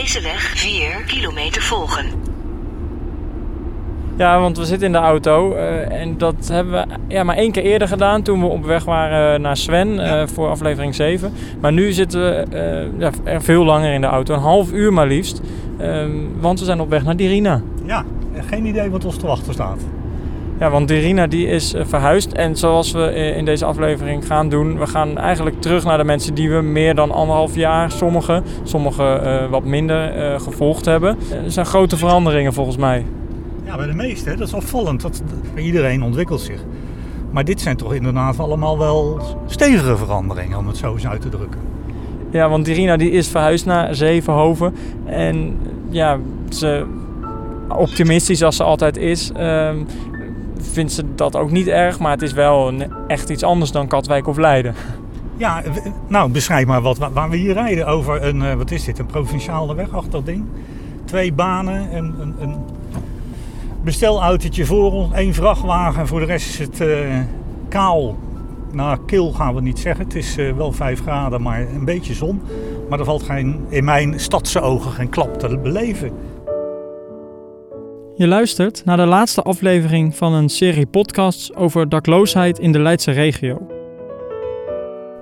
deze weg 4 kilometer volgen. Ja, want we zitten in de auto eh, en dat hebben we ja, maar één keer eerder gedaan toen we op weg waren naar Sven eh, voor aflevering 7. Maar nu zitten we eh, ja, er veel langer in de auto, een half uur maar liefst. Ehm, want we zijn op weg naar Dirina. Ja, en geen idee wat ons te wachten staat. Ja, want Dirina die is eh, verhuisd. En zoals we eh, in deze aflevering gaan doen, we gaan eigenlijk terug naar de mensen die we meer dan anderhalf jaar, sommigen, sommigen eh, wat minder, gevolgd hebben. Er zijn grote veranderingen volgens mij. Ja, bij de meeste, hè, dat is opvallend. Dat, dat- iedereen ontwikkelt zich. Maar dit zijn toch inderdaad allemaal wel stevige veranderingen, om het zo eens uit te drukken. Ja, want Dirina die is verhuisd naar Zevenhoven. En ja, ze, optimistisch als ze altijd is, ehm, vindt ze dat ook niet erg. Maar het is wel een- echt iets anders dan Katwijk of Leiden. Ja, nou beschrijf maar wat, wa- waar we hier rijden over een, eh, wat is dit, een provinciale weg, achter dat ding. Twee banen, en een, een bestelautootje voor ons, één vrachtwagen. Voor de rest is het eh, kaal. Nou, kil gaan we niet zeggen. Het is eh, wel 5 graden, maar een beetje zon. Maar er valt geen, in mijn stadse ogen geen klap te beleven. Je luistert naar de laatste aflevering van een serie podcasts over dakloosheid in de Leidse regio.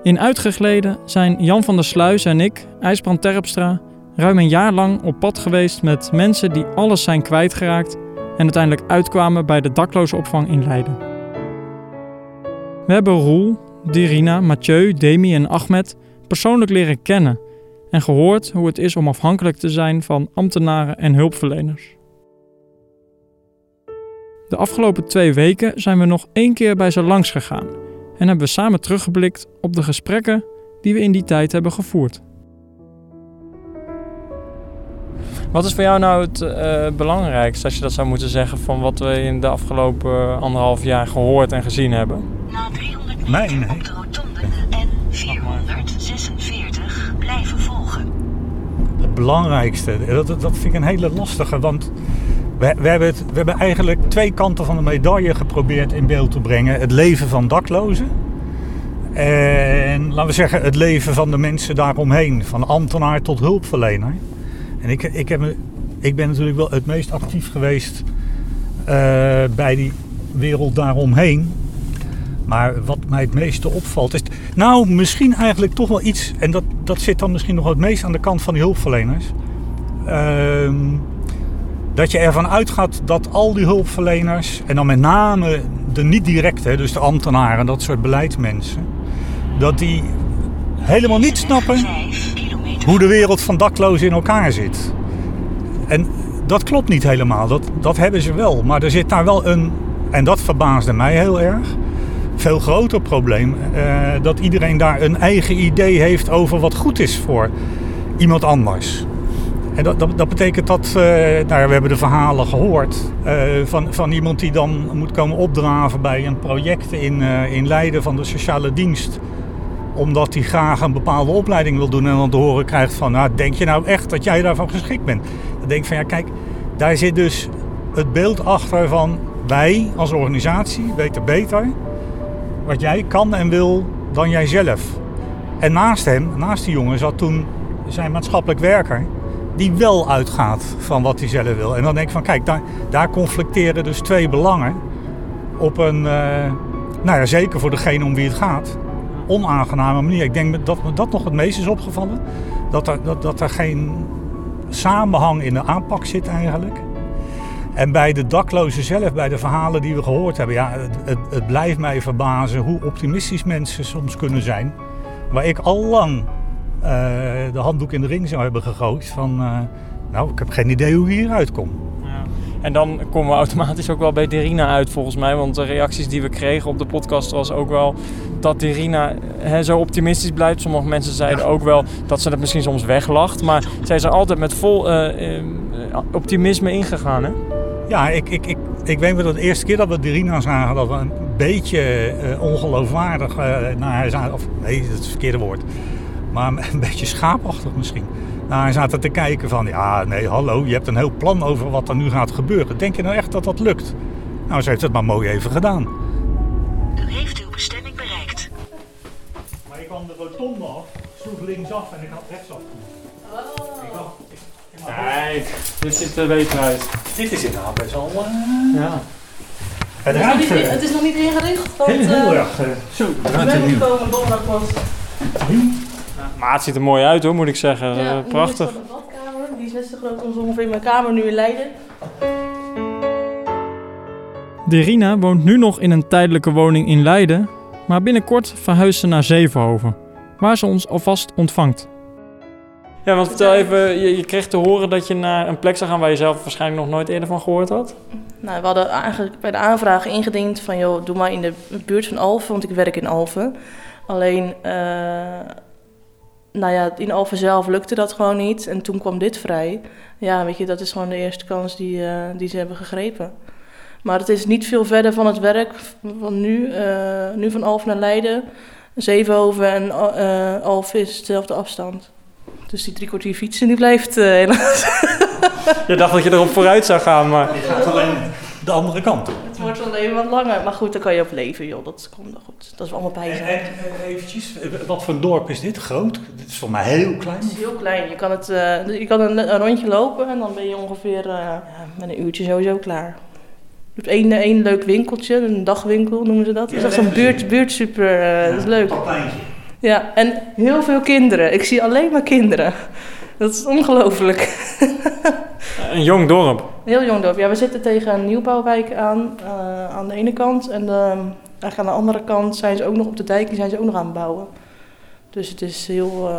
In Uitgegleden zijn Jan van der Sluis en ik, IJsbrand Terpstra, ruim een jaar lang op pad geweest met mensen die alles zijn kwijtgeraakt en uiteindelijk uitkwamen bij de daklozenopvang in Leiden. We hebben Roel, Dirina, Mathieu, Demi en Ahmed persoonlijk leren kennen en gehoord hoe het is om afhankelijk te zijn van ambtenaren en hulpverleners. De afgelopen twee weken zijn we nog één keer bij ze langs gegaan en hebben we samen teruggeblikt op de gesprekken die we in die tijd hebben gevoerd. Wat is voor jou nou het eh, belangrijkste, als je dat zou moeten zeggen, van wat we in de afgelopen anderhalf jaar gehoord en gezien hebben? Na 300 Mijn, meter hè? op de rotonde en 446 blijven volgen. Het belangrijkste, dat, dat dat vind ik een hele lastige, want we, hebben we eigenlijk twee kanten van de medaille geprobeerd in beeld te brengen. Het leven van daklozen en laten we zeggen het leven van de mensen daaromheen, van ambtenaar tot hulpverlener. En ik, ik, heb, ik ben natuurlijk wel het meest actief geweest eh, bij die wereld daaromheen. Maar wat mij het meeste opvalt is. Nou, misschien eigenlijk toch wel iets. En dat, dat zit dan misschien nog het meest aan de kant van die hulpverleners. Ehm, dat je ervan uitgaat dat al die hulpverleners. En dan met name de niet directe, dus de ambtenaren, dat soort beleidsmensen. Dat die helemaal niet snappen 5 kilometer hoe de wereld van daklozen in elkaar zit. En dat klopt niet helemaal, dat, dat hebben ze wel. Maar er zit daar wel een, en dat verbaasde mij heel erg, veel groter probleem. eh, dat iedereen daar een eigen idee heeft over wat goed is voor iemand anders. En dat, dat, betekent dat, eh, nou we hebben de verhalen gehoord eh, van, van iemand die dan moet komen opdraven bij een project in, eh, in Leiden van de sociale dienst omdat hij graag een bepaalde opleiding wil doen en dan te horen krijgt van, nou, denk je nou echt dat jij daarvan geschikt bent? Dan denk ik van, ja, kijk, daar zit dus het beeld achter van, wij als organisatie weten beter wat jij kan en wil dan jijzelf. En naast hem, naast die jongen, zat toen zijn maatschappelijk werker, die wel uitgaat van wat hij zelf wil. En dan denk ik van, kijk, daar, daar conflicteren dus twee belangen op een, eh, nou ja, zeker voor degene om wie het gaat, onaangename manier. Ik denk dat me dat nog het meest is opgevallen. Dat er, dat, dat er geen samenhang in de aanpak zit eigenlijk. En bij de daklozen zelf, bij de verhalen die we gehoord hebben, ja, het, het, blijft mij verbazen hoe optimistisch mensen soms kunnen zijn. Waar ik al lang de handdoek in de ring zou hebben gegooid van, eh, nou, ik heb geen idee hoe ik hieruit kom. Ja. En dan komen we automatisch ook wel bij Dirina uit volgens mij. Want de reacties die we kregen op de podcast was ook wel dat Dirina hè, zo optimistisch blijft. Sommige mensen zeiden ook wel dat ze het misschien soms weglacht. Maar zij is er altijd met vol eh, eh, optimisme ingegaan. Hè? Ja, ik, ik, ik, ik weet wel dat de eerste keer dat we Dirina zagen, dat we een beetje eh, ongeloofwaardig eh, naar haar zaten. Of nee, dat is het verkeerde woord. Maar een beetje schaapachtig misschien. Naar haar zaten te kijken van, ja, nee, hallo, je hebt een heel plan over wat er nu gaat gebeuren. Denk je nou echt dat dat lukt? Nou, ze heeft het maar mooi even gedaan. U heeft uw bestemming bereikt. Maar ik kwam de rotonde af, sloeg linksaf en ik had rechtsaf. Ik dacht, ik, Kijk, dit ziet er beter uit. Dit is inderdaad best wel... Ja. Het Het is, niet, eh, het is nog niet ingericht, want heel, heel eh, erg... eh, Zo, het we ruikt zijn nieuw. gekomen donderdag was. Maar het ziet er mooi uit hoor, moet ik zeggen. Ja, Eh, prachtig. de badkamer, die is net zo groot als ongeveer mijn kamer nu in Leiden. Derina woont nu nog in een tijdelijke woning in Leiden, maar binnenkort verhuist ze naar Zevenhoven, waar ze ons alvast ontvangt. Ja, want vertel even, je, je kreeg te horen dat je naar een plek zou gaan waar je zelf waarschijnlijk nog nooit eerder van gehoord had. Nou, we hadden eigenlijk bij de aanvraag ingediend van, joh, doe maar in de buurt van Alphen, want ik werk in Alphen. Alleen, eh, nou ja, in Alphen zelf lukte dat gewoon niet. En toen kwam dit vrij. Ja, weet je, dat is gewoon de eerste kans die, eh, die ze hebben gegrepen. Maar het is niet veel verder van het werk van nu. eh, nu van Alphen naar Leiden. Zevenhoven en eh Alphen is dezelfde afstand. Dus die drie kwartier fietsen, die blijft helaas. Je dacht dat je erop vooruit zou gaan, maar... Je gaat alleen de andere kant op. Het wordt wel even wat langer. Maar goed, daar kan je op leven, joh. Dat komt wel goed. Dat is allemaal En, en eh, eventjes, wat voor dorp is dit? Groot? Dit is voor mij heel klein. Het is heel klein. Je kan, het, eh, je kan een, een rondje lopen en dan ben je ongeveer eh, ja, met een uurtje sowieso klaar. Je hebt één, één leuk winkeltje, een dagwinkel noemen ze dat. Dat is echt zo'n buurt, buurtsuper, eh, dat is leuk. Papijntje. Ja, en heel veel kinderen. Ik zie alleen maar kinderen. Dat is ongelooflijk. Een jong dorp. Heel jong dorp. Ja, we zitten tegen een nieuwbouwwijk aan, eh, aan de ene kant. En de, eigenlijk aan de andere kant zijn ze ook nog op de dijk, die zijn ze ook nog aan het bouwen. Dus het is heel, eh,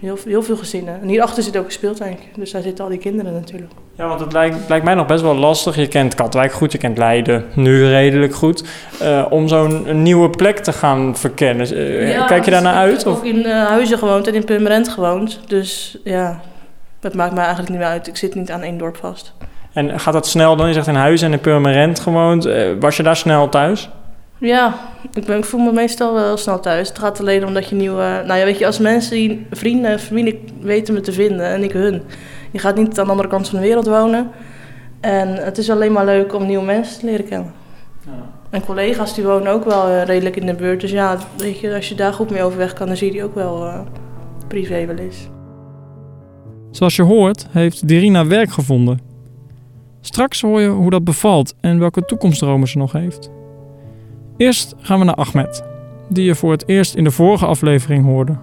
heel, heel veel gezinnen. En hierachter zit ook een speeltuin. Dus daar zitten al die kinderen natuurlijk. Ja, want het lijkt, lijkt mij nog best wel lastig. Je kent Katwijk goed, je kent Leiden nu redelijk goed. eh, om zo'n nieuwe plek te gaan verkennen. Eh, Kijk je daar naar Ik uit? heb Of? ook in eh, Huizen gewoond en in Purmerend gewoond. Dus ja, het maakt mij eigenlijk niet meer uit. Ik zit niet aan één dorp vast. En gaat dat snel dan? Je zegt in huis en in Purmerend gewoond. Was je daar snel thuis? Ja, ik, ben, ik voel me meestal wel snel thuis. Het gaat alleen omdat je nieuwe... Nou ja, weet je, als mensen, die vrienden en familie weten me te vinden en ik hun. Je gaat niet aan de andere kant van de wereld wonen. En het is alleen maar leuk om nieuwe mensen te leren kennen. En collega's die wonen ook wel eh, redelijk in de buurt. Dus ja, weet je, als je daar goed mee overweg kan, dan zie je die ook wel eh, privé wel eens. Zoals je hoort, heeft Dirina werk gevonden. Straks hoor je hoe dat bevalt en welke toekomstdromen ze nog heeft. Eerst gaan we naar Ahmed, die je voor het eerst in de vorige aflevering hoorde.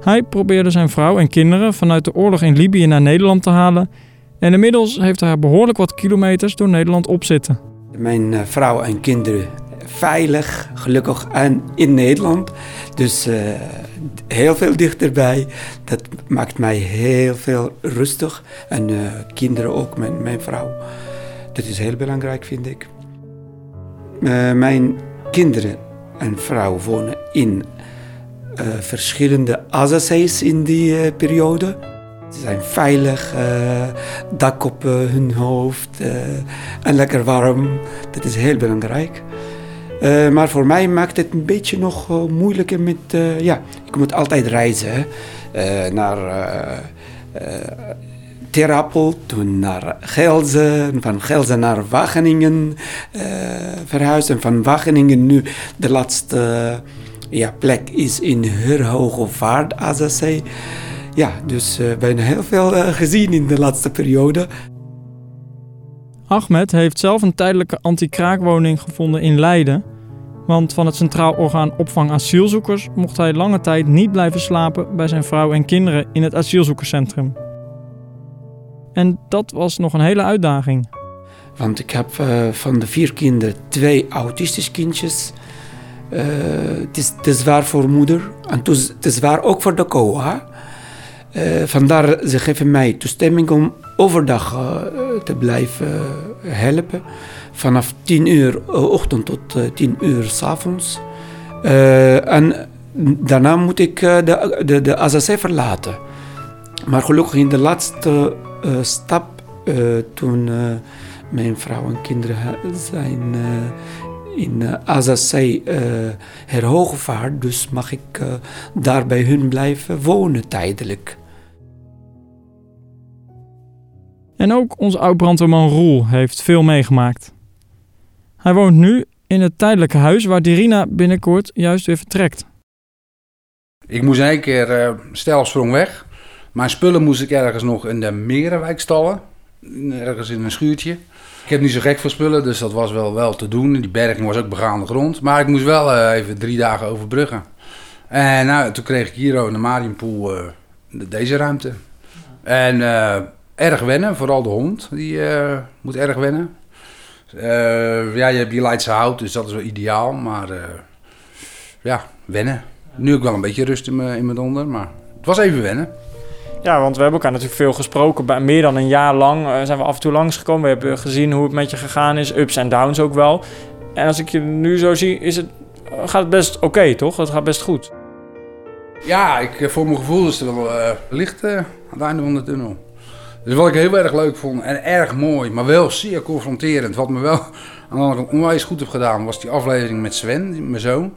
Hij probeerde zijn vrouw en kinderen vanuit de oorlog in Libië naar Nederland te halen en inmiddels heeft hij behoorlijk wat kilometers door Nederland opzitten. Mijn eh, vrouw en kinderen veilig, gelukkig en in Nederland. Dus eh, heel veel dichterbij. Dat maakt mij heel veel rustig. En eh, kinderen ook, mijn, mijn vrouw. Dat is heel belangrijk, vind ik. Eh, mijn kinderen en vrouw wonen in eh, verschillende AZC's in die eh, periode. Ze zijn veilig, dak op hun hoofd en lekker warm. Dat is heel belangrijk. Maar voor mij maakt het een beetje nog moeilijker met... ja, ik moet altijd reizen. naar Ter Apel, toen naar Gelze, van Gelze naar Wageningen eh verhuisd. En van Wageningen nu de laatste eh, ja, plek is in Hurhogevaart, AZC. Ja, dus eh, bijna heel veel gezien in de laatste periode. Ahmed heeft zelf een tijdelijke anti-kraakwoning gevonden in Leiden. Want van het Centraal Orgaan Opvang Asielzoekers mocht hij lange tijd niet blijven slapen bij zijn vrouw en kinderen in het asielzoekerscentrum. En dat was nog een hele uitdaging. Want ik heb eh, van de vier kinderen twee autistische kindjes. Eh, het is te zwaar voor moeder en te, zwaar ook voor de COA. Eh, vandaar ze geven mij toestemming om overdag te blijven helpen. Vanaf 10 uur ochtend tot eh, 10 uur s avonds. En daarna moet ik de, de, de AZC verlaten. Maar gelukkig in de laatste stap, eh, toen eh, mijn vrouw en kinderen zijn eh, in uh, AZC eh herhoogvaart, dus mag ik eh, daar bij hun blijven wonen tijdelijk. En ook onze oud-brandweerman Roel heeft veel meegemaakt. Hij woont nu in het tijdelijke huis waar Dirina binnenkort juist weer vertrekt. Ik moest in één keer eh stelsprong weg. Mijn spullen moest ik ergens nog in de Merenwijk stallen. Ergens in een schuurtje. Ik heb niet zo gek voor spullen, dus dat was wel, wel te doen. Die berging was ook begaande grond. Maar ik moest wel eh, even drie dagen overbruggen. En nou, toen kreeg ik hier in de Marienpoel eh, deze ruimte. En eh, erg wennen, vooral de hond. Die moet erg wennen. ja, je hebt die Leidse hout, dus dat is wel ideaal. Maar ja, wennen. Nu ook wel een beetje rust in mijn, in mijn donder, maar het was even wennen. Ja, want we hebben elkaar natuurlijk veel gesproken. Bij meer dan een jaar lang eh, zijn we af en toe langsgekomen. We hebben gezien hoe het met je gegaan is. Ups en downs ook wel. En als ik je nu zo zie, is het, eh, gaat het best oké, toch? Het gaat best goed. Ja, ik, eh, voor mijn gevoel is er wel licht aan het einde van de tunnel. Dus wat ik heel erg leuk vond en erg mooi, maar wel zeer confronterend. Wat me wel aan de onwijs goed heb gedaan, was die aflevering met Sven, mijn zoon.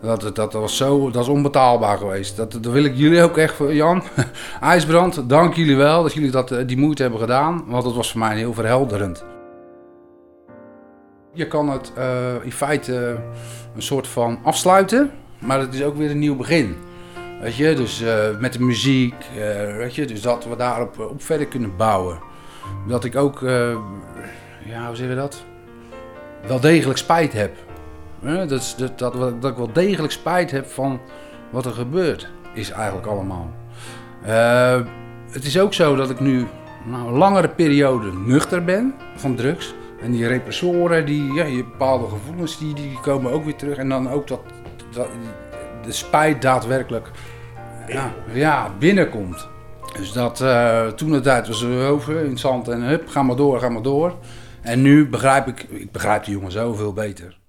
Dat, dat, was zo, dat is onbetaalbaar geweest. Dat, dat wil ik jullie ook echt Jan. IJsbrand, dank jullie wel dat jullie dat, eh, die moeite hebben gedaan. Want dat was voor mij heel verhelderend. Je kan het eh, in feite eh, een soort van afsluiten. Maar het is ook weer een nieuw begin. Weet je, dus met de muziek. Weet je, dus dat we daarop op verder kunnen bouwen. Dat ik ook, ja, hoe zeggen we dat? Wel degelijk spijt heb dat, dat, dat ik wel degelijk spijt heb van wat er gebeurt, is eigenlijk allemaal. Eh, het is ook zo dat ik nu nou, een langere periode nuchter ben van drugs. En die repressoren, die, ja, bepaalde gevoelens, die, die komen ook weer terug. En dan ook dat, dat de spijt daadwerkelijk ja, binnenkomt. Dus dat eh, toen de tijd was over, in het zand en hup, ga maar door, ga maar door. En nu begrijp ik, ik begrijp die jongen zoveel beter.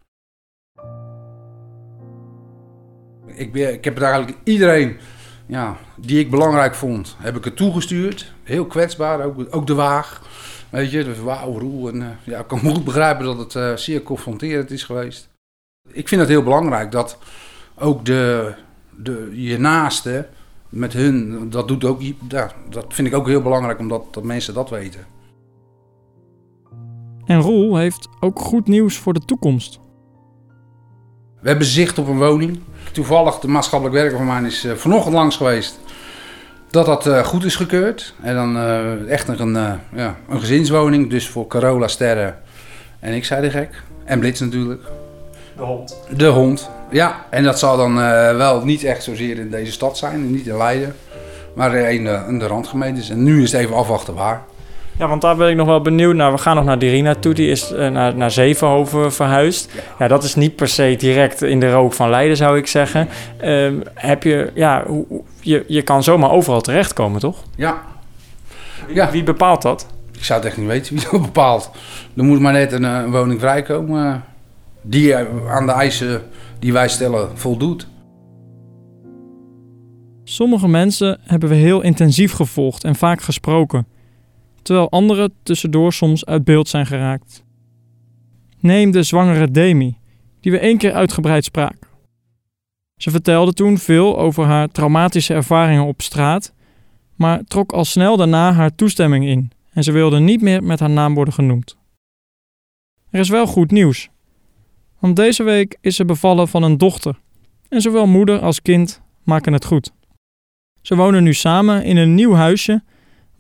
ik, ik heb het eigenlijk iedereen ja, die ik belangrijk vond, heb ik het toegestuurd. Heel kwetsbaar, ook, ook de waag. Weet je, dus wauw, roe. Eh, ja, ik kan goed begrijpen dat het eh, zeer confronterend is geweest. Ik vind het heel belangrijk dat ook de, de, je naasten met hun, dat, doet ook, ja, dat vind ik ook heel belangrijk omdat dat mensen dat weten. En Roel heeft ook goed nieuws voor de toekomst. We hebben zicht op een woning. Toevallig, de maatschappelijk werker van mij is eh, vanochtend langs geweest dat dat eh, goed is gekeurd. En dan eh, echt een, ja, een gezinswoning, dus voor Carola, Sterren en ik, zei de gek. En Blitz natuurlijk. De hond. De hond, ja. En dat zal dan wel niet echt zozeer in deze stad zijn, niet in Leiden. Maar in de, in de randgemeentes. En nu is het even afwachten waar. Ja, want daar ben ik nog wel benieuwd naar. We gaan nog naar Dirina toe. Die is eh, naar, naar Zevenhoven verhuisd. Ja. dat is niet per se direct in de rook van Leiden, zou ik zeggen. Ehm, heb je, ja, je, je kan zomaar overal terechtkomen, toch? Ja. ja. Wie, bepaalt dat? Ik zou het echt niet weten wie dat bepaalt. Er moet maar net een, eh, een woning vrijkomen eh, die aan de eisen die wij stellen voldoet. Sommige mensen hebben we heel intensief gevolgd en vaak gesproken terwijl anderen tussendoor soms uit beeld zijn geraakt. Neem de zwangere Demi, die we één keer uitgebreid spraken. Ze vertelde toen veel over haar traumatische ervaringen op straat, maar trok al snel daarna haar toestemming in en ze wilde niet meer met haar naam worden genoemd. Er is wel goed nieuws, want deze week is ze bevallen van een dochter en zowel moeder als kind maken het goed. Ze wonen nu samen in een nieuw huisje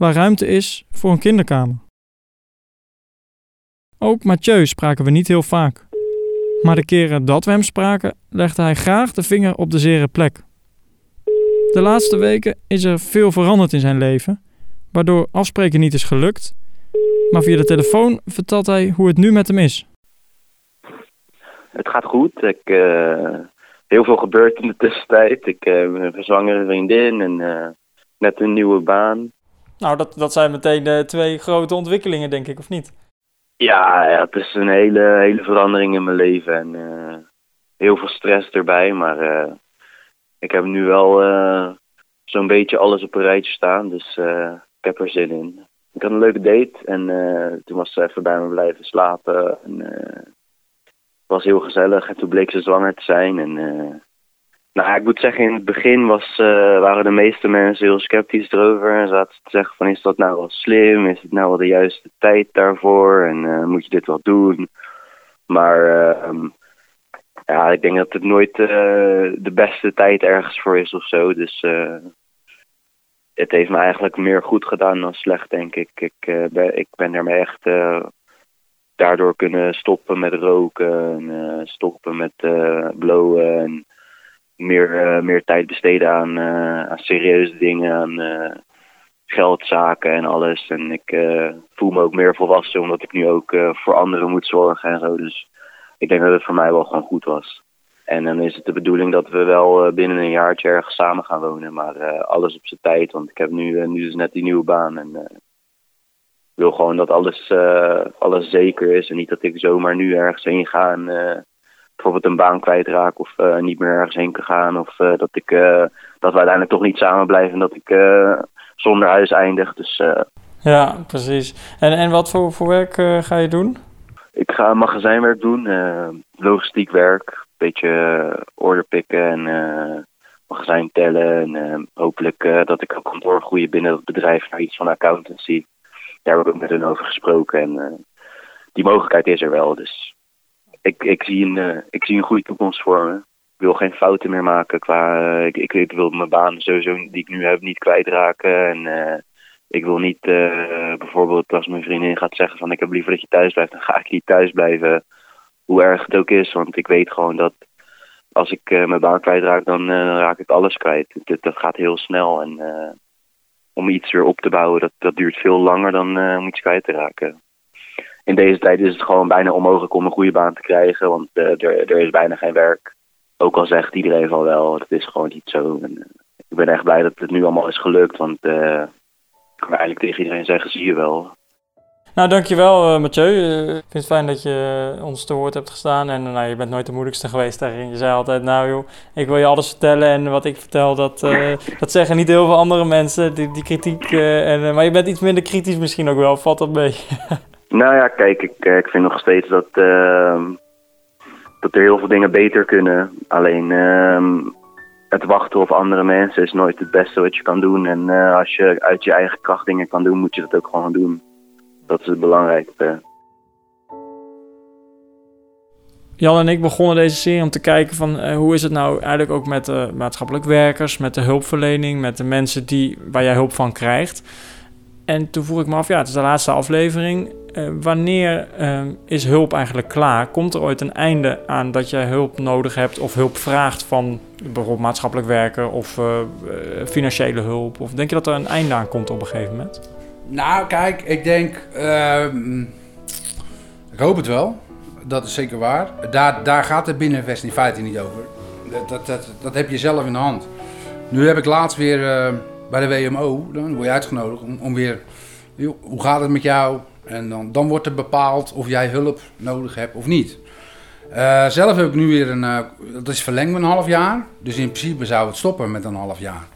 waar ruimte is voor een kinderkamer. Ook Mathieu spraken we niet heel vaak. Maar de keren dat we hem spraken, legde hij graag de vinger op de zere plek. De laatste weken is er veel veranderd in zijn leven, waardoor afspreken niet is gelukt. Maar via de telefoon vertelt hij hoe het nu met hem is. Het gaat goed. Ik, eh, heel veel gebeurt in de tussentijd. Ik eh, uh, een vriendin en eh, net een nieuwe baan. Nou, dat, dat zijn meteen de twee grote ontwikkelingen, denk ik, of niet? Ja, het is een hele, hele verandering in mijn leven en eh, heel veel stress erbij. Maar eh, ik heb nu wel zo'n beetje alles op een rijtje staan, dus ik heb er zin in. Ik had een leuke date en toen was ze even bij me blijven slapen. En, het was heel gezellig en toen bleek ze zwanger te zijn en nou, ik moet zeggen, in het begin was, eh, waren de meeste mensen heel sceptisch erover. En zaten te zeggen van, is dat nou wel slim? Is het nou wel de juiste tijd daarvoor? En eh, moet je dit wel doen? Maar ehm, ja, ik denk dat het nooit eh, de beste tijd ergens voor is of zo. Dus het heeft me eigenlijk meer goed gedaan dan slecht, denk ik. Ik, ben, ik ben ermee echt daardoor kunnen stoppen met roken en stoppen met blowen en meer, eh, meer tijd besteden aan, eh, aan serieuze dingen, aan eh, geldzaken en alles. En ik voel me ook meer volwassen omdat ik nu ook voor anderen moet zorgen en zo. Dus ik denk dat het voor mij wel gewoon goed was. En dan is het de bedoeling dat we wel binnen een jaartje ergens samen gaan wonen. Maar alles op zijn tijd, want ik heb nu, nu dus net die nieuwe baan. En ik wil gewoon dat alles, alles zeker is. En niet dat ik zomaar nu ergens heen ga en bijvoorbeeld een baan kwijtraak. Of eh, niet meer ergens heen kan gaan. Of eh, dat, ik, eh, dat we uiteindelijk toch niet samen blijven en dat ik zonder huis eindig. Dus Ja, precies. En, en wat voor, voor werk ga je doen? Ik ga magazijnwerk doen, logistiek werk, een beetje order pikken en magazijn tellen. En hopelijk dat ik ook kan doorgroeien binnen het bedrijf naar iets van accountancy. Daar heb ik ook met hen over gesproken en die mogelijkheid is er wel. Dus ik, ik, zie een, eh, ik zie een goede toekomst voor me. Ik wil geen fouten meer maken qua... eh, ik, ik, wil mijn baan sowieso die ik nu heb niet kwijtraken en... eh, ik wil niet bijvoorbeeld als mijn vriendin gaat zeggen van ik heb liever dat je thuis blijft, dan ga ik niet thuis blijven. Hoe erg het ook is, want ik weet gewoon dat als ik mijn baan kwijtraak, dan, raak ik alles kwijt. Dat, dat gaat heel snel en om iets weer op te bouwen, dat, dat duurt veel langer dan om iets kwijt te raken. In deze tijd is het gewoon bijna onmogelijk om een goede baan te krijgen, want eh, er, er is bijna geen werk. Ook al zegt iedereen van wel, dat is gewoon niet zo. En, eh, ik ben echt blij dat het nu allemaal is gelukt, want eh, ik kan eigenlijk tegen iedereen zeggen, zie je wel. Nou, dankjewel uh, Mathieu. Eh, ik vind het fijn dat je ons te woord hebt gestaan. En nou, je bent nooit de moeilijkste geweest daarin. Je zei altijd, nou joh, ik wil je alles vertellen. En wat ik vertel, dat, dat zeggen niet heel veel andere mensen. Die, die kritiek. en, maar je bent iets minder kritisch misschien ook wel. Valt dat mee? Nou ja, kijk, ik, eh, ik vind nog steeds dat, ehm, dat er heel veel dingen beter kunnen. Alleen ehm, het wachten op andere mensen is nooit het beste wat je kan doen. En eh, als je uit je eigen kracht dingen kan doen, moet je dat ook gewoon doen. Dat is het belangrijkste. Jan en ik begonnen deze serie om te kijken van eh, hoe is het nou eigenlijk ook met de maatschappelijk werkers, met de hulpverlening, met de mensen die, waar jij hulp van krijgt. En toen vroeg ik me af, ja, het is de laatste aflevering. Eh, wanneer eh, is hulp eigenlijk klaar? Komt er ooit een einde aan dat jij hulp nodig hebt of hulp vraagt van bijvoorbeeld maatschappelijk werker of eh, eh, financiële hulp? Of denk je dat er een einde aan komt op een gegeven moment? Nou, kijk, ik denk. ehm, ik hoop het wel. Dat is zeker waar. Daar, daar gaat het binnenvest in feite niet over. Dat, dat, dat, dat heb je zelf in de hand. Nu heb ik laatst weer bij de WMO, dan word je uitgenodigd om, om weer. Hoe gaat het met jou? En dan, dan wordt er bepaald of jij hulp nodig hebt of niet. Eh, zelf heb ik nu weer een. eh, dat is verlengd met een half jaar. Dus in principe zou het stoppen met een half jaar.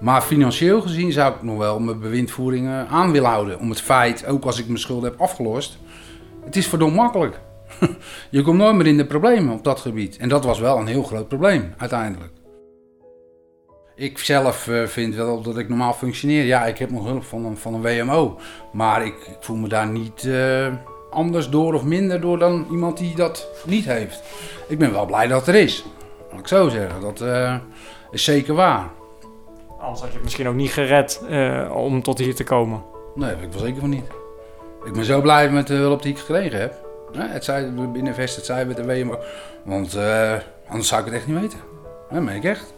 Maar financieel gezien zou ik nog wel mijn bewindvoering eh, aan willen houden. Om het feit, ook als ik mijn schulden heb afgelost. Het is verdomd makkelijk. Je komt nooit meer in de problemen op dat gebied. En dat was wel een heel groot probleem, uiteindelijk. Ik zelf eh, vind wel dat ik normaal functioneer. Ja, ik heb nog hulp van een, van een WMO. Maar ik, ik voel me daar niet eh, anders door of minder door dan iemand die dat niet heeft. Ik ben wel blij dat het er is. Laat ik zo zeggen. Dat eh, is zeker waar. Anders had je het misschien ook niet gered om tot hier te komen. Nee, dat ik wel zeker van niet. Ik ben zo blij met de hulp die ik gekregen heb. Het zij binnen Vest, het zij met de WMO. Want anders zou ik het echt niet weten. Dat meen ik echt.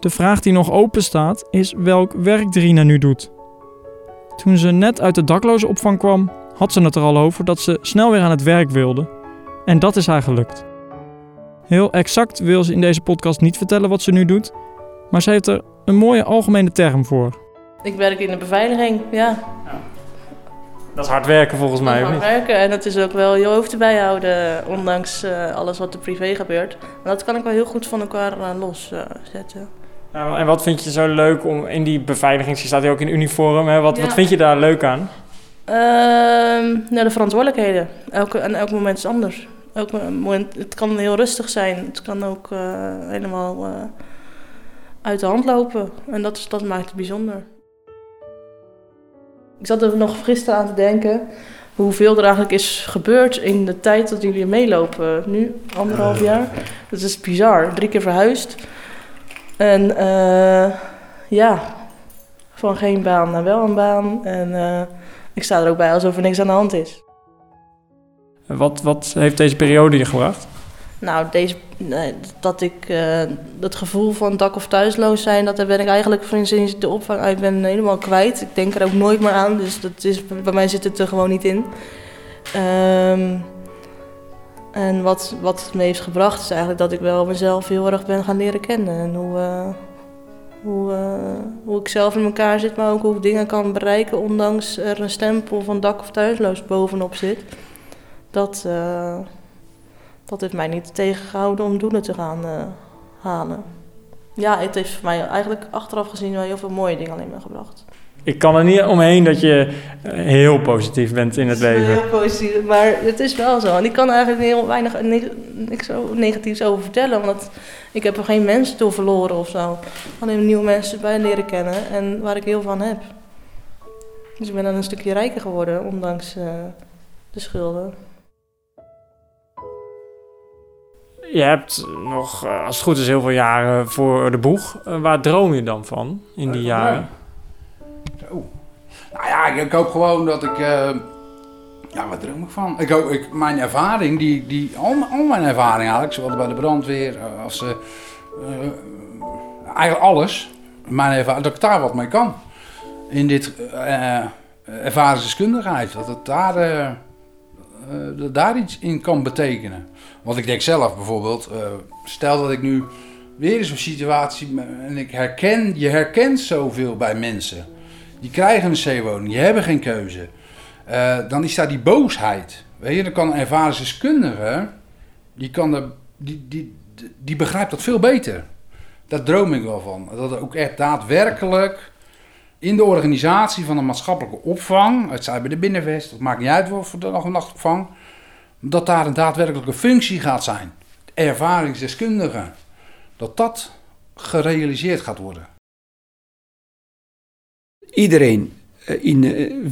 De vraag die nog open staat is welk werk Drina nu doet. Toen ze net uit de daklozenopvang kwam, had ze het er al over dat ze snel weer aan het werk wilde. En dat is haar gelukt. Heel exact wil ze in deze podcast niet vertellen wat ze nu doet, maar ze heeft er een mooie algemene term voor. Ik werk in de beveiliging, ja. Dat is hard werken volgens mij, Hard werken en dat is ook wel je hoofd erbij houden, ondanks eh, alles wat er privé gebeurt. En dat kan ik wel heel goed van elkaar uh, loszetten. En wat vind je zo leuk om in die beveiliging, je staat hier ook in uniform, hè? Wat, Ja. wat vind je daar leuk aan? Ehm, nou, de verantwoordelijkheden. Elke, en elk moment is anders. Elk moment, het kan heel rustig zijn. Het kan ook eh, helemaal eh, uit de hand lopen. En dat, is, dat maakt het bijzonder. Ik zat er nog gisteren aan te denken hoeveel er eigenlijk is gebeurd in de tijd dat jullie meelopen. Nu, anderhalf jaar. Dat is bizar. Drie keer verhuisd. En eh, ja, van geen baan naar wel een baan. En eh, ik sta er ook bij alsof er niks aan de hand is. Wat, wat heeft deze periode je gebracht? Nou, deze, nee, dat ik eh, het gevoel van dak- of thuisloos zijn, dat ben ik eigenlijk van sinds ik de opvang uit ben helemaal kwijt. Ik denk er ook nooit meer aan, dus dat is, bij mij zit het er gewoon niet in. Ehm, en wat, wat het me heeft gebracht is eigenlijk dat ik wel mezelf heel erg ben gaan leren kennen. En hoe, eh, hoe, eh, hoe ik zelf in elkaar zit, maar ook hoe ik dingen kan bereiken ondanks er een stempel van dak- of thuisloos bovenop zit. Dat, eh, dat heeft mij niet tegengehouden om doelen te gaan halen. Ja, het heeft voor mij eigenlijk achteraf gezien wel heel veel mooie dingen alleen maar gebracht. Ik kan er niet omheen dat je eh, heel positief bent in het leven. Heel positief, maar het is wel zo. En ik kan er eigenlijk heel weinig ne- niks zo negatiefs over vertellen, want ik heb er geen mensen door verloren of zo. Alleen nieuwe mensen bij leren kennen en waar ik heel van heb. Dus ik ben dan een stukje rijker geworden, ondanks eh, de schulden. Je hebt nog, eh, als het goed is, heel veel jaren voor de boeg. Eh, Waar droom je dan van in die jaren? Nou ja, ik, hoop gewoon dat ik. eh, ja, wat droom ik van? Ik hoop, ik, mijn ervaring, die, die, al, mijn ervaring eigenlijk, zowel bij de brandweer eh, als. eh, eigenlijk alles. Mijn ervaring, dat ik daar wat mee kan. In dit ervaringsdeskundigheid. Dat het daar, dat daar iets in kan betekenen. Want ik denk zelf bijvoorbeeld, stel dat ik nu weer in zo'n situatie en ik herken, je herkent zoveel bij mensen. Die krijgen een C-woning, die hebben geen keuze. Eh, dan is daar die boosheid. Weet je, dan kan een ervaringsdeskundige, die, kan er, die, die, die begrijpt dat veel beter. Daar droom ik wel van. Dat er ook echt daadwerkelijk in de organisatie van een maatschappelijke opvang, het zij bij de binnenvest, het maakt niet uit voor de dag- en nachtopvang, dat daar een daadwerkelijke functie gaat zijn. Ervaringsdeskundige. Dat dat gerealiseerd gaat worden. Iedereen eh, in,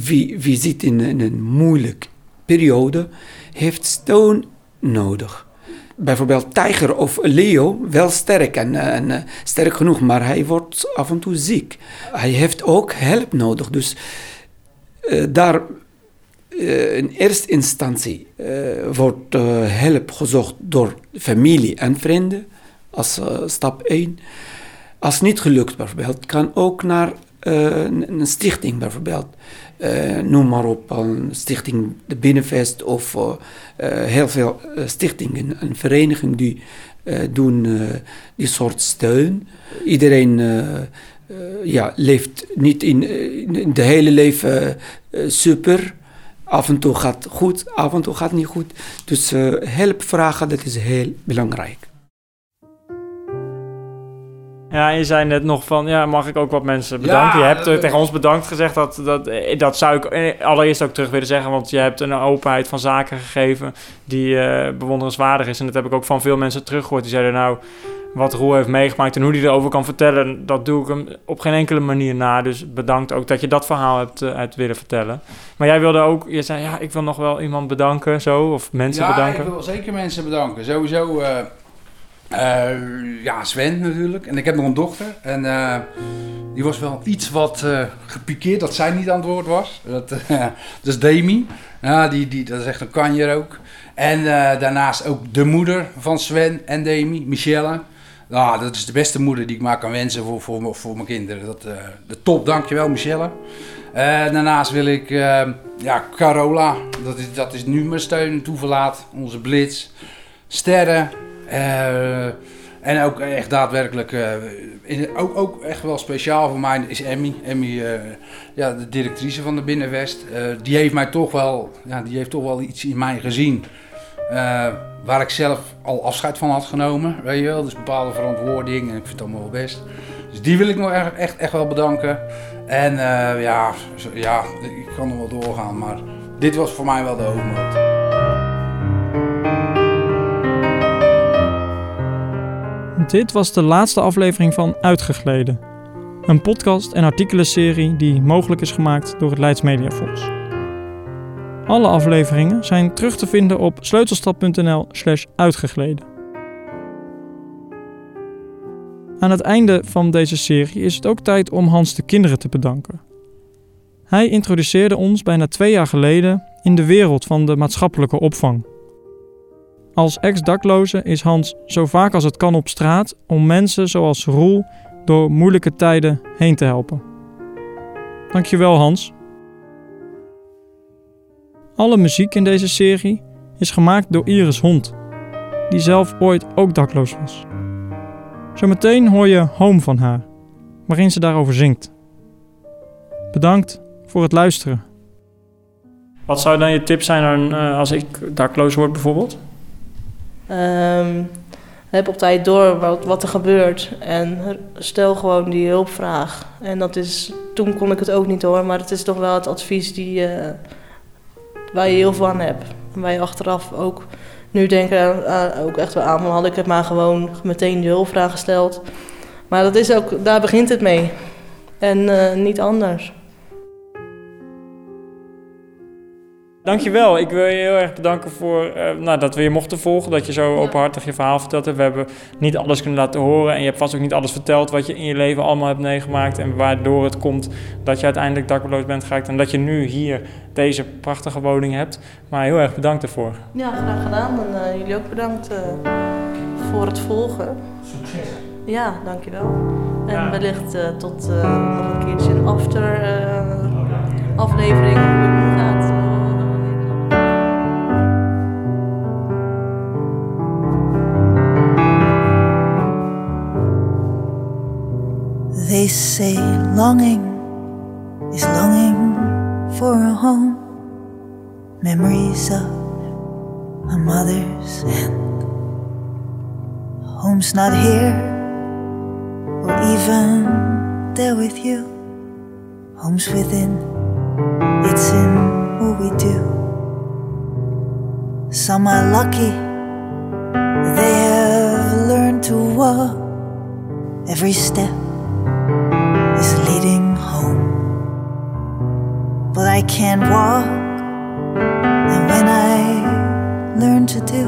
wie, wie zit in, een moeilijke periode, heeft steun nodig. Bijvoorbeeld tijger of leeuw, wel sterk en, eh, eh, sterk genoeg, maar hij wordt af en toe ziek. Hij heeft ook hulp nodig. Dus daar in eerste instantie wordt hulp gezocht door familie en vrienden als stap 1. Als niet gelukt bijvoorbeeld, kan ook naar een, een stichting bijvoorbeeld. Eh, noem maar op, een stichting de Binnenvest of eh, eh, heel veel eh, stichtingen en verenigingen die eh, doen eh, die soort steun. Iedereen eh, eh, ja, leeft niet in, eh, in de hele leven eh, super. Af en toe gaat goed, af en toe gaat niet goed. Dus eh, hulp vragen, dat is heel belangrijk. Ja, je zei net nog van, ja, mag ik ook wat mensen bedanken? Ja, je hebt eh, dat- tegen ons bedankt gezegd, dat, dat, eh, dat zou ik eh, allereerst ook terug willen zeggen, want je hebt een openheid van zaken gegeven die eh, bewonderenswaardig is. En dat heb ik ook van veel mensen teruggehoord. Die zeiden nou, wat Roel heeft meegemaakt en hoe hij erover kan vertellen, dat doe ik hem op geen enkele manier na. Dus bedankt ook dat je dat verhaal hebt, eh, hebt willen vertellen. Maar jij wilde ook, je zei, ja, ik wil nog wel iemand bedanken, zo, of mensen ja, bedanken. ik wil zeker mensen bedanken. Sowieso, eh, ja, Sven natuurlijk. En ik heb nog een dochter. En eh, die was wel iets wat eh, gepikeerd dat zij niet aan het woord was. Dat, is Demi. Ja, die, die, dat is echt een kanjer ook. En daarnaast ook de moeder van Sven en Demi, Michelle. Nou, dat is de beste moeder die ik maar kan wensen voor, voor, voor mijn kinderen. Dat, de top, dankjewel Michelle. Daarnaast wil ik, ja, Carola, dat is, dat is nu mijn steun toeverlaat. Onze blitz, sterren. Eh, en ook echt daadwerkelijk, eh, in, ook, ook echt wel speciaal voor mij is Emmy. Emmy, eh, ja, de directrice van de Binnenwest. Die heeft mij toch wel, ja, die heeft toch wel iets in mij gezien. waar ik zelf al afscheid van had genomen, weet je wel. Dus bepaalde verantwoording en ik vind het allemaal wel best. Dus die wil ik nog echt, echt, wel bedanken. En ja, ja, ik kan nog wel doorgaan, maar dit was voor mij wel de hoofdmoot. Dit was de laatste aflevering van Uitgegleden. Een podcast- en artikelenserie die mogelijk is gemaakt door het Leids Media Fonds. Alle afleveringen zijn terug te vinden op sleutelstad.nl slash uitgegleden. Aan het einde van deze serie is het ook tijd om Hans de kinderen te bedanken. Hij introduceerde ons bijna twee jaar geleden in de wereld van de maatschappelijke opvang. Als ex-dakloze is Hans zo vaak als het kan op straat om mensen zoals Roel door moeilijke tijden heen te helpen. Dankjewel Hans. Alle muziek in deze serie is gemaakt door Iris Hond, die zelf ooit ook dakloos was. Zometeen hoor je Home van haar, waarin ze daarover zingt. Bedankt voor het luisteren. Wat zou dan je tip zijn eh, als ik dakloos word bijvoorbeeld? Ehm, heb op tijd door wat, wat er gebeurt en stel gewoon die hulpvraag. En dat is, toen kon ik het ook niet hoor, maar het is toch wel het advies die, eh, waar je heel veel aan hebt. En waar je achteraf ook nu denken aan, aan- ook echt wel aan, had ik het maar gewoon meteen die hulpvraag gesteld. Maar dat is ook, daar begint het mee. En eh, niet anders. Dankjewel. Ik wil je heel erg bedanken voor eh, nou, dat we je mochten volgen. Dat je zo openhartig je verhaal verteld hebt. We hebben niet alles kunnen laten horen. En je hebt vast ook niet alles verteld wat je in je leven allemaal hebt meegemaakt. En waardoor het komt dat je uiteindelijk dakloos bent geraakt. En dat je nu hier deze prachtige woning hebt. Maar heel erg bedankt ervoor. Ja, graag gedaan. En eh, jullie ook bedankt eh, voor het volgen. Succes. Ja, dankjewel. En Ja. wellicht eh, tot eh, nog een keertje een after eh, aflevering hoe het nu gaat. Longing is longing for a home. Memories of a mother's hand. Home's not here, or even there with you. Home's within, it's in what we do. Some are lucky, they have learned to walk every step Can't walk, and when I learn to do,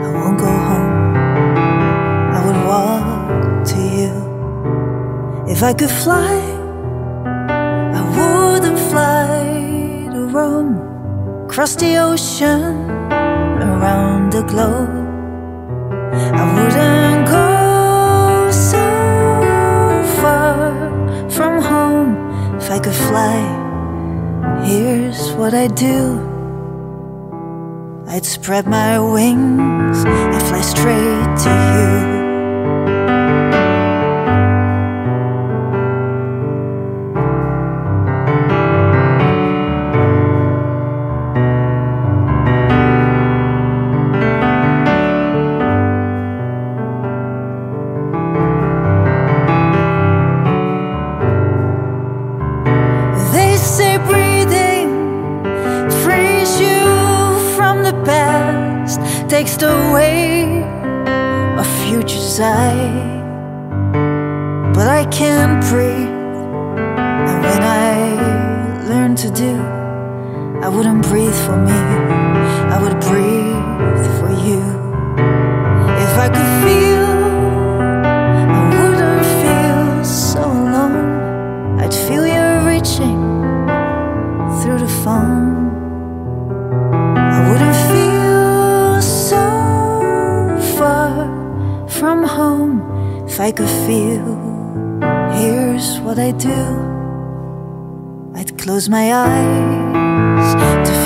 I won't go home. I would walk to you. If I could fly, I wouldn't fly to Rome, across the ocean, around the globe. I wouldn't go so far from home if I could fly. Here's what I'd do I'd spread my wings and fly straight to you. Breathe, and when I learn to do, I wouldn't breathe for me, I would breathe for you. If I could feel, I wouldn't feel so alone. I'd feel you reaching through the phone. I wouldn't feel so far from home if I could feel. Here's what I do. I'd close my eyes to